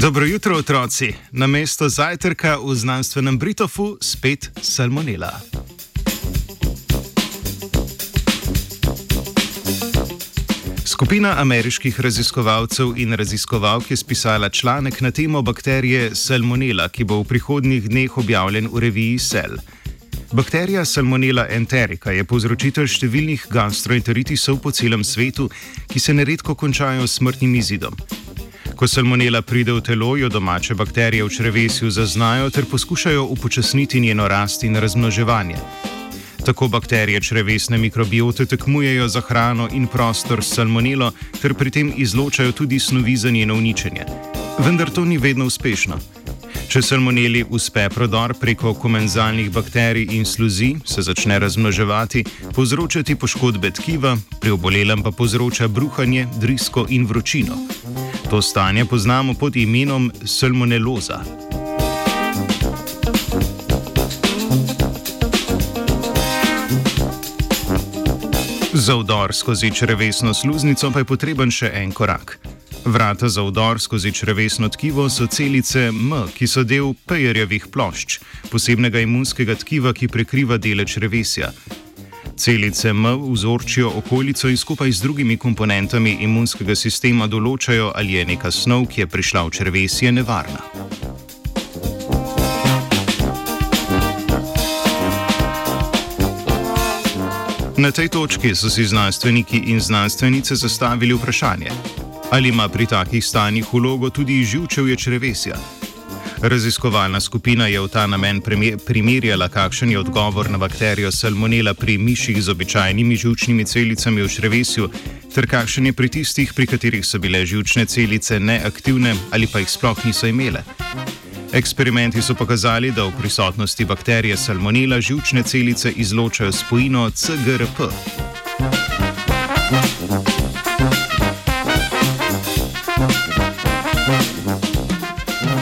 Dobro jutro, otroci. Na mesto zajtrka v znanstvenem Britofu spet salmonela. Skupina ameriških raziskovalcev in raziskovalk je spisala članek na temo bakterije Salmonella, ki bo v prihodnjih dneh objavljen v reviji Cell. Bakterija Salmonella enterica je povzročitelj številnih gastroenteritisov po celem svetu, ki se neredko končajo s smrtnim izidom. Ko salmonela pride v telo, jo domače bakterije v črevesju zaznajo ter poskušajo upočasniti njeno rast in razmnoževanje. Tako bakterije črevesne mikrobiote tekmujejo za hrano in prostor s salmonelo, ter pri tem izločajo tudi snovi za njeno uničenje. Vendar to ni vedno uspešno. Če salmoneli uspe prodor preko komenzalnih bakterij in sluzi, se začne razmnoževati, povzročati poškodbe tkiva, pri obolelem pa povzroča bruhanje, drisko in vročino. To stanje poznamo pod imenom salmoneloza. Za vdor skozi črevesno sluznico pa je potreben še en korak. Vrata za vdor skozi črevesno tkivo so celice M, ki so del pejerjevih plošč, posebnega imunskega tkiva, ki prekriva dele črevesja. Celice M vzorčijo okolico in skupaj z drugimi komponentami imunskega sistema določajo, ali je neka snov, ki je prišla v črvesje, nevarna. Na tej točki so si znanstveniki in znanstvenice zastavili vprašanje, ali ima pri takih stanjih vlogo tudi živčevje črvesja. Raziskovalna skupina je v ta namen primerjala, kakšen je odgovor na bakterijo salmonela pri miših z običajnimi žučnimi celicami v črevesju, ter kakšen je pri tistih, pri katerih so bile žučne celice neaktivne ali pa jih sploh niso imele. Eksperimenti so pokazali, da v prisotnosti bakterije salmonela žučne celice izločajo spojino CGRP.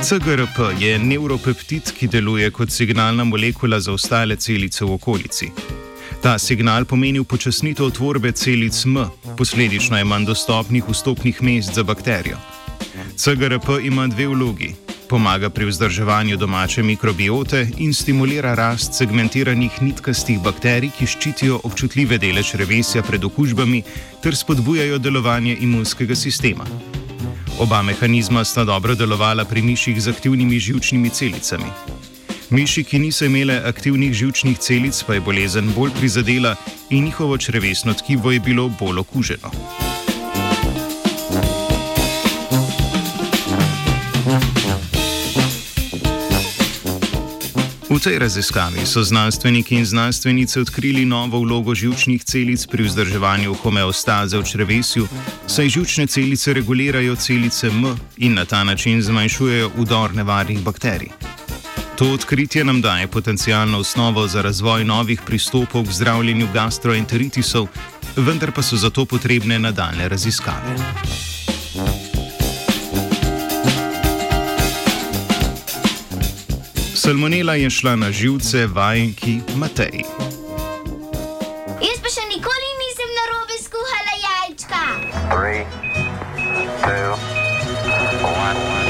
CGRP je neuropeptid, ki deluje kot signalna molekula za ostale celice v okolici. Ta signal pomeni upočasnitev tvorbe celic M, posledično je manj dostopnih vstopnih mest za bakterijo. CGRP ima dve vlogi. Pomaga pri vzdrževanju domače mikrobiote in stimulira rast segmentiranih nitkastih bakterij, ki ščitijo občutljive dele črevesja pred okužbami ter spodbujajo delovanje imunskega sistema. Oba mehanizma sta dobro delovala pri miših z aktivnimi žilčnimi celicami. Miši, ki niso imele aktivnih žilčnih celic, pa je bolezen bolj prizadela in njihovo črevesno tkivo je bilo bolj okuženo. V tej raziskavi so znanstveniki in znanstvenice odkrili novo vlogo žilčnih celic pri vzdrževanju homeostaze v črevesju, saj žilčne celice regulirajo celice M in na ta način zmanjšujejo udor nevarnih bakterij. To odkritje nam daje potencijalno osnovo za razvoj novih pristopov k zdravljenju gastroenteritisov, vendar pa so zato potrebne nadaljne raziskave. Salmonela je šla na živce vajki Matej. Jaz pa še nikoli nisem na robe skuhala jajčka. Three, two, one.